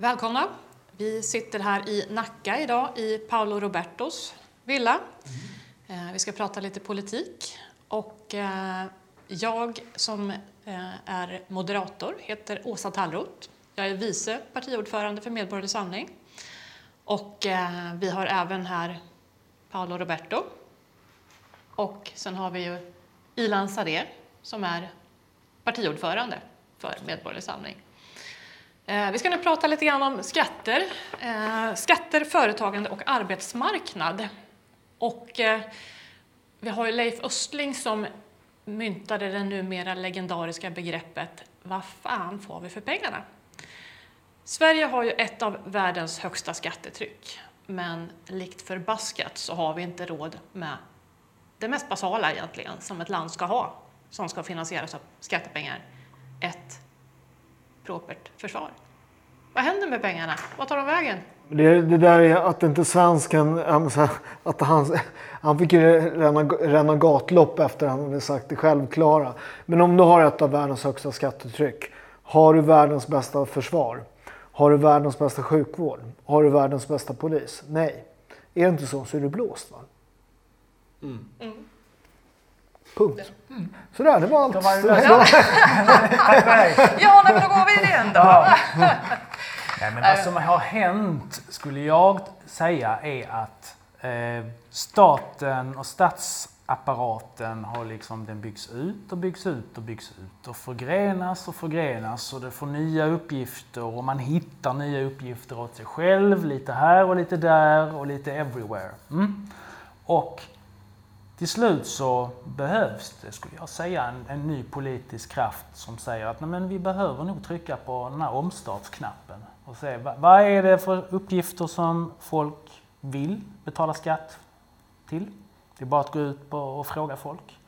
Välkomna! Vi sitter här i Nacka idag i Paolo Robertos villa. Mm. Vi ska prata lite politik och eh, jag som eh, är moderator heter Åsa Tallroth. Jag är vice partiordförande för Medborgerlig Samling och vi har även här Paolo Roberto och sen har vi ju Ilan Sader som är partiordförande för Medborgerlig Samling. Eh, vi ska nu prata lite grann om skatter, eh, skatter, företagande och arbetsmarknad. Och eh, vi har ju Leif Östling som myntade det numera legendariska begreppet Vad fan får vi för pengarna? Sverige har ju ett av världens högsta skattetryck, men likt förbaskat så har vi inte råd med det mest basala egentligen som ett land ska ha, som ska finansieras av skattepengar, ett propert försvar. Vad händer med pengarna? Vad tar de vägen? Det, det där är att inte svensken, att han, han fick ränna, ränna gatlopp efter att han hade sagt det självklara. Men om du har ett av världens högsta skattetryck, har du världens bästa försvar? Har du världens bästa sjukvård? Har du världens bästa polis? Nej. Är det inte så så är du blåst. Va? Mm. Mm. Punkt. Mm. Sådär, det var allt. var det ja, ja men då går vi igen då. Ja. Nej, men vad som har hänt, skulle jag säga, är att eh, staten och statsapparaten har liksom, den byggs ut och byggs ut och byggs ut och förgrenas och förgrenas och det får nya uppgifter och man hittar nya uppgifter åt sig själv, lite här och lite där och lite everywhere. Mm. Och till slut så behövs det, skulle jag säga, en, en ny politisk kraft som säger att nej, men vi behöver nog trycka på den här omstartsknappen och se vad, vad är det för uppgifter som folk vill betala skatt till? Det är bara att gå ut på och fråga folk.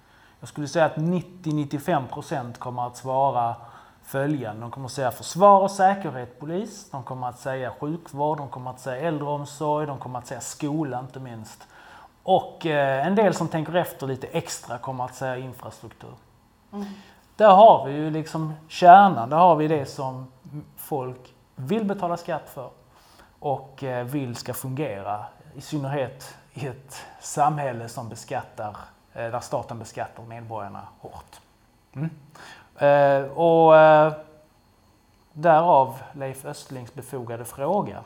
Jag skulle säga att 90-95% kommer att svara följande. De kommer att säga försvar och säkerhet, polis. De kommer att säga sjukvård, de kommer att säga äldreomsorg, de kommer att säga skola inte minst. Och eh, en del som tänker efter lite extra kommer att säga infrastruktur. Mm. Där har vi ju liksom kärnan, där har vi det som folk vill betala skatt för och eh, vill ska fungera. I synnerhet i ett samhälle som beskattar, eh, där staten beskattar medborgarna hårt. Mm. Och därav Leif Östlings befogade fråga.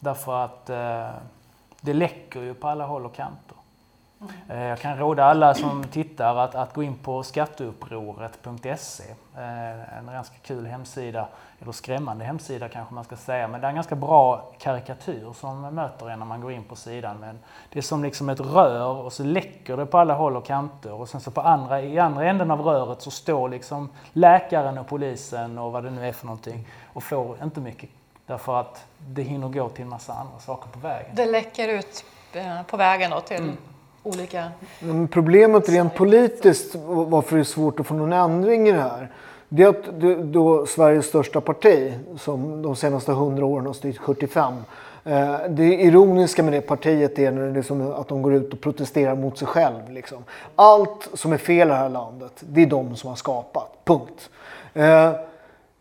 Därför att det läcker ju på alla håll och kanter. Mm. Jag kan råda alla som tittar att, att gå in på skatteupproret.se. Eh, en ganska kul hemsida, eller skrämmande hemsida kanske man ska säga, men det är en ganska bra karikatyr som möter en när man går in på sidan. Men det är som liksom ett rör och så läcker det på alla håll och kanter och sen så på andra, i andra änden av röret så står liksom läkaren och polisen och vad det nu är för någonting och får inte mycket Därför att det hinner gå till en massa andra saker på vägen. Det läcker ut eh, på vägen då till mm. olika... Men problemet rent politiskt, varför det är svårt att få någon ändring i det här, det är att då Sveriges största parti, som de senaste hundra åren har styrt 75, eh, det ironiska med det partiet är när det liksom att de går ut och protesterar mot sig själv. Liksom. Allt som är fel i det här landet, det är de som har skapat. Punkt.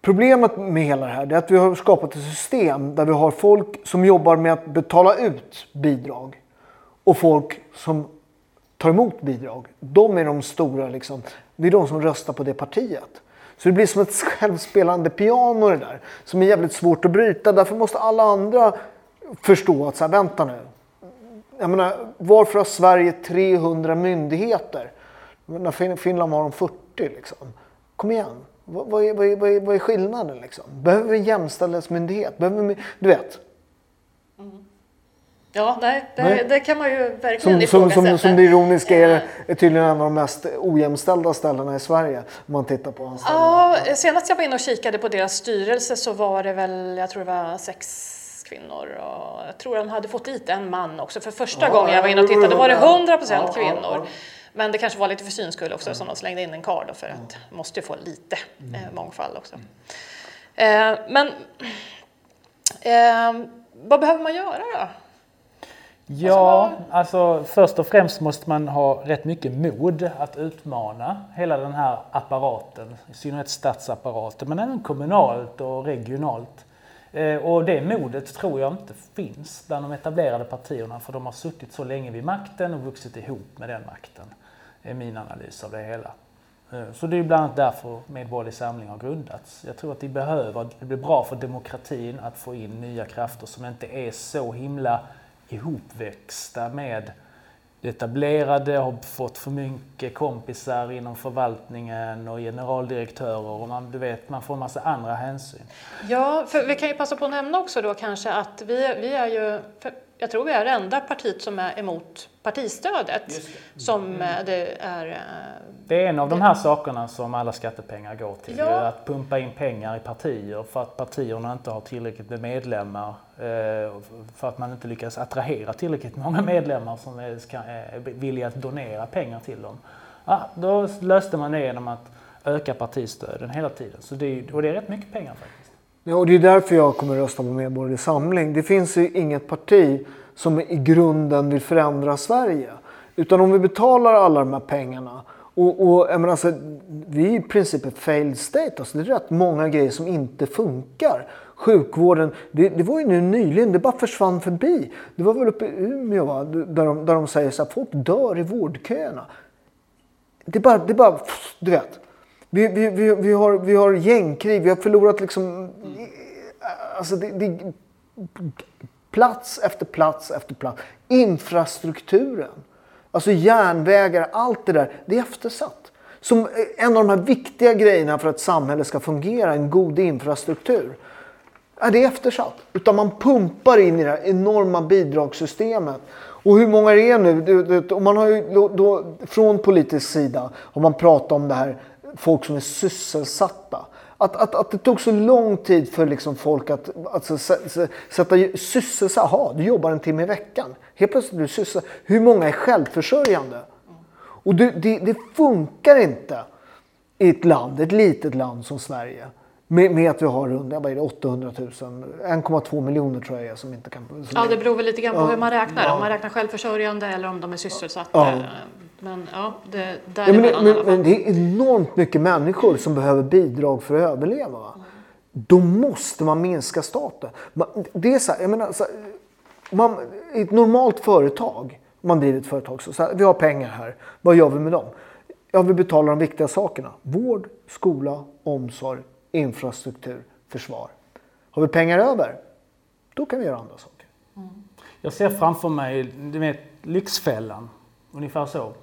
Problemet med hela det här är att vi har skapat ett system där vi har folk som jobbar med att betala ut bidrag och folk som tar emot bidrag. De är de stora, liksom. det är de som röstar på det partiet. Så det blir som ett självspelande piano det där som är jävligt svårt att bryta. Därför måste alla andra förstå att så här, vänta nu. Jag menar, varför har Sverige 300 myndigheter? När Finland har de 40 liksom. Kom igen. Vad, vad, är, vad, är, vad är skillnaden liksom? Behöver vi en jämställdhetsmyndighet? Behöver vi, du vet. Mm. Ja, nej, det, nej. det, kan man ju verkligen som, ifrågasätta. Som, som, som det ironiska är, är tydligen en av de mest ojämställda ställena i Sverige. Om man tittar på Ja, senast jag var inne och kikade på deras styrelse så var det väl, jag tror det var sex kvinnor och jag tror de hade fått dit en man också. För första ja, gången jag var inne och tittade var det 100 procent kvinnor. Men det kanske var lite för syns skull också mm. som de slängde in en karl för att mm. måste ju få lite eh, mm. mångfald också. Eh, men eh, vad behöver man göra då? Ja, alltså först och främst måste man ha rätt mycket mod att utmana hela den här apparaten, i synnerhet statsapparaten, men även kommunalt och regionalt. Eh, och det modet tror jag inte finns bland de etablerade partierna för de har suttit så länge vid makten och vuxit ihop med den makten. är min analys av det hela. Eh, så det är bland annat därför Medborgerlig Samling har grundats. Jag tror att det behöver, det blir bra för demokratin att få in nya krafter som inte är så himla ihopväxta med etablerade, har fått för mycket kompisar inom förvaltningen och generaldirektörer och man, du vet, man får en massa andra hänsyn. Ja, för vi kan ju passa på att nämna också då kanske att vi, vi är ju, jag tror vi är det enda partiet som är emot partistödet. Som mm. Eh, det är... Eh, det är en av de här sakerna som alla skattepengar går till. Ja. Att pumpa in pengar i partier för att partierna inte har tillräckligt med medlemmar. Eh, för att man inte lyckas attrahera tillräckligt många medlemmar som är villiga att donera pengar till dem. Ja, då löste man det genom att öka partistöden hela tiden. Så det, och det är rätt mycket pengar faktiskt. Nej, och det är därför jag kommer rösta på Medborgerlig Samling. Det finns ju inget parti som i grunden vill förändra Sverige. Utan om vi betalar alla de här pengarna och, och jag menar, alltså, vi är i princip ett failed state. Alltså, det är rätt många grejer som inte funkar. Sjukvården, det, det var ju nu nyligen, det bara försvann förbi. Det var väl uppe i Umeå va? Där, de, där de säger att folk dör i vårdköerna. Det bara, det bara du vet. Vi, vi, vi, vi, har, vi har gängkrig, vi har förlorat liksom... Alltså det, det, plats efter plats efter plats. Infrastrukturen. Alltså järnvägar, allt det där, det är eftersatt. Som eh, en av de här viktiga grejerna för att samhället ska fungera, en god infrastruktur. Ja, det är eftersatt. Utan man pumpar in i det här enorma bidragssystemet. Och hur många det är nu, och man har ju då, från politisk sida har man pratat om det här, folk som är sysselsatta. Att, att, att det tog så lång tid för liksom folk att alltså, sätta sysselsatt. Jaha, du jobbar en timme i veckan. Helt plötsligt är du sysselsatt. Hur många är självförsörjande? Och det, det, det, funkar inte i ett land, ett litet land som Sverige. Med, med att vi har runt 800 000, 1,2 miljoner tror jag är som inte kan... Ja, det beror väl lite grann på ja, hur man räknar. Ja. Om man räknar självförsörjande eller om de är sysselsatta. Ja. Men ja, det, där ja, men, det, men, men, det är enormt mycket människor som behöver bidrag för att överleva. Mm. Då måste man minska staten. Det är så här, jag menar, så här, man, I ett normalt företag, man driver ett företag, så, så här, vi har pengar här. Vad gör vi med dem? Ja, vi betalar de viktiga sakerna. Vård, skola, omsorg, infrastruktur, försvar. Har vi pengar över, då kan vi göra andra saker. Mm. Jag ser framför mig, du vet, Lyxfällan. Ungefär så.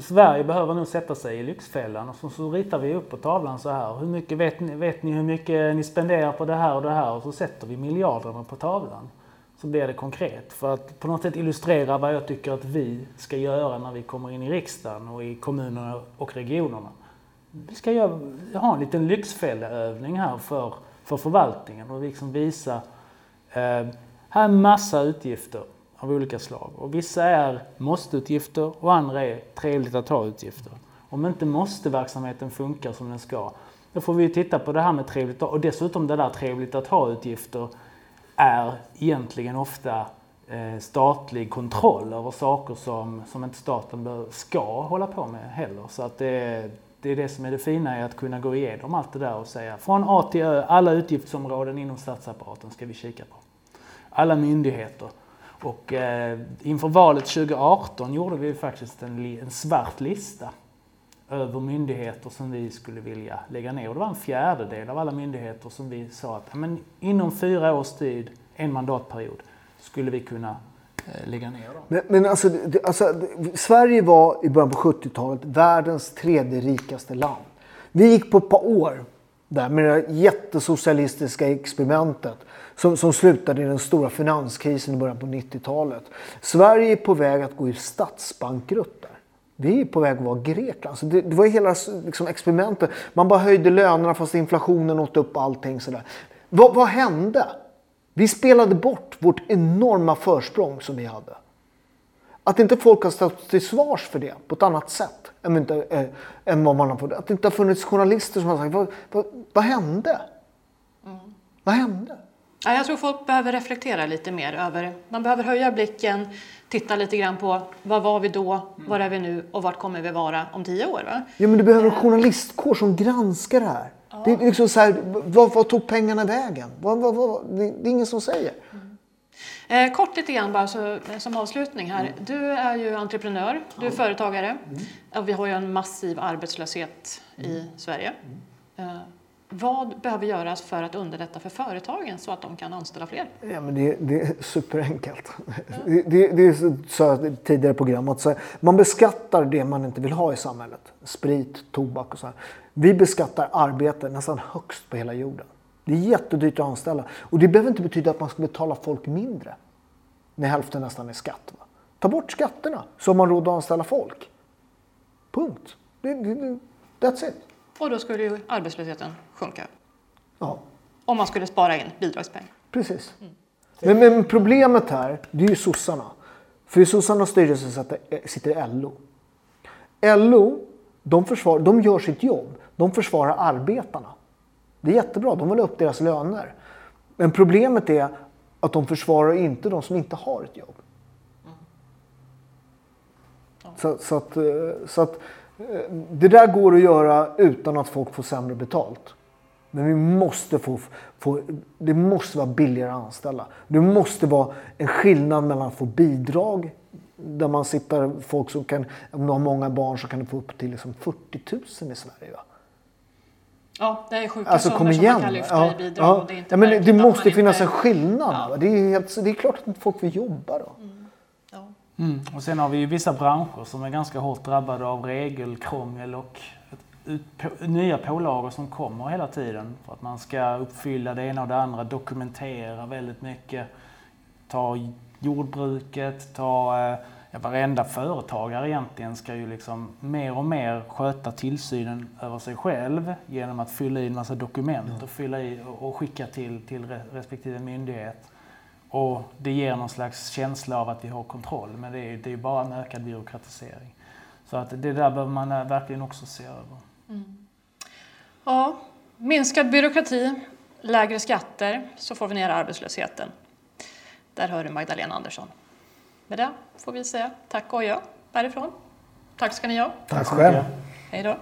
Sverige behöver nog sätta sig i Lyxfällan och så, så ritar vi upp på tavlan så här. Hur mycket vet ni, vet ni hur mycket ni spenderar på det här och det här? Och så sätter vi miljarderna på tavlan. Så blir det konkret. För att på något sätt illustrera vad jag tycker att vi ska göra när vi kommer in i riksdagen och i kommunerna och regionerna. Vi ska göra, ha en liten lyxfällaövning här för, för förvaltningen och liksom visa eh, här är massa utgifter av olika slag. Och vissa är måste-utgifter och andra är trevligt att ha-utgifter. Om inte måste-verksamheten funkar som den ska, då får vi titta på det här med trevligt att ha. Och dessutom det där trevligt att ha-utgifter är egentligen ofta eh, statlig kontroll över saker som, som inte staten ska hålla på med heller. Så att det, det är det som är det fina i att kunna gå igenom allt det där och säga från A till Ö, alla utgiftsområden inom statsapparaten ska vi kika på. Alla myndigheter. Och eh, inför valet 2018 gjorde vi faktiskt en, en svart lista över myndigheter som vi skulle vilja lägga ner. Och det var en fjärdedel av alla myndigheter som vi sa att men, inom fyra års tid, en mandatperiod, skulle vi kunna eh, lägga ner dem. Men, men alltså, det, alltså, Sverige var i början på 70-talet världens tredje rikaste land. Vi gick på ett par år där med det jättesocialistiska experimentet som, som slutade i den stora finanskrisen i början på 90-talet. Sverige är på väg att gå i statsbankrutt där. Vi är på väg att vara Grekland. Så det, det var hela liksom, experimentet. Man bara höjde lönerna fast inflationen åt upp allting. Sådär. Vad, vad hände? Vi spelade bort vårt enorma försprång som vi hade. Att inte folk har stått till svars för det på ett annat sätt än, inte, äh, än vad man har fått. Att det inte har funnits journalister som har sagt vad, vad, vad hände? Mm. Vad hände? Ja, jag tror folk behöver reflektera lite mer över, man behöver höja blicken, titta lite grann på vad var vi då, var är vi nu och vart kommer vi vara om tio år? Va? Ja, men du behöver en journalistkår som granskar det här. Det är liksom så här, vad, vad tog pengarna vägen? Vad, vad, vad, det, är ingen som säger. Eh, kort lite grann bara så, som avslutning här. Du är ju entreprenör, du är företagare och vi har ju en massiv arbetslöshet i Sverige. Eh, vad behöver göras för att underlätta för företagen så att de kan anställa fler? Ja, men det, det är superenkelt. Det, det, det är så, sa jag tidigare i programmet. Så man beskattar det man inte vill ha i samhället. Sprit, tobak och så här. Vi beskattar arbete nästan högst på hela jorden. Det är jättedyrt att anställa. Och det behöver inte betyda att man ska betala folk mindre. När hälften nästan är skatt. Va? Ta bort skatterna så har man råd att anställa folk. Punkt. Det, det, that's it. Och då skulle ju arbetslösheten sjunka. Ja, Om man skulle spara in bidragspengar. precis. Men, men problemet här, det är ju sossarna. För i sossarnas styrelse sitter LO. LO, de, försvar, de gör sitt jobb. De försvarar arbetarna. Det är jättebra, de vill ha upp deras löner. Men problemet är att de försvarar inte de som inte har ett jobb. Så, så, att, eh, så att eh, det där går att göra utan att folk får sämre betalt. Men vi måste få, få, det måste vara billigare att anställa. Det måste vara en skillnad mellan att få bidrag, där man sitter folk som kan, om du har många barn så kan du få upp till liksom 40 000 i Sverige. Va? Ja, det är sjuka Alltså summor kom som igen. man kan lyfta Ja, i bidrag. ja. Och det, är inte ja, men det, måste finnas inte... en skillnad. Ja. Det, är helt, det är klart att folk vill jobba då. Ja. Mm. Och sen har vi ju vissa branscher som är ganska hårt drabbade av regelkrångel och nya pålagor som kommer hela tiden. För att man ska uppfylla det ena och det andra, dokumentera väldigt mycket. Ta jordbruket, ta eh, ja, varenda företagare egentligen ska ju liksom mer och mer sköta tillsynen över sig själv genom att fylla i en massa dokument och fylla i och, och skicka till, till re- respektive myndighet. Och det ger någon slags känsla av att vi har kontroll, men det är, det är bara en ökad byråkratisering. Så att det där behöver man eh, verkligen också se över. Ja, minskad byråkrati, lägre skatter, så får vi ner arbetslösheten. Där hör du Magdalena Andersson. Med det får vi säga tack och adjö därifrån. Tack ska ni ha. Tack själv. Hej då.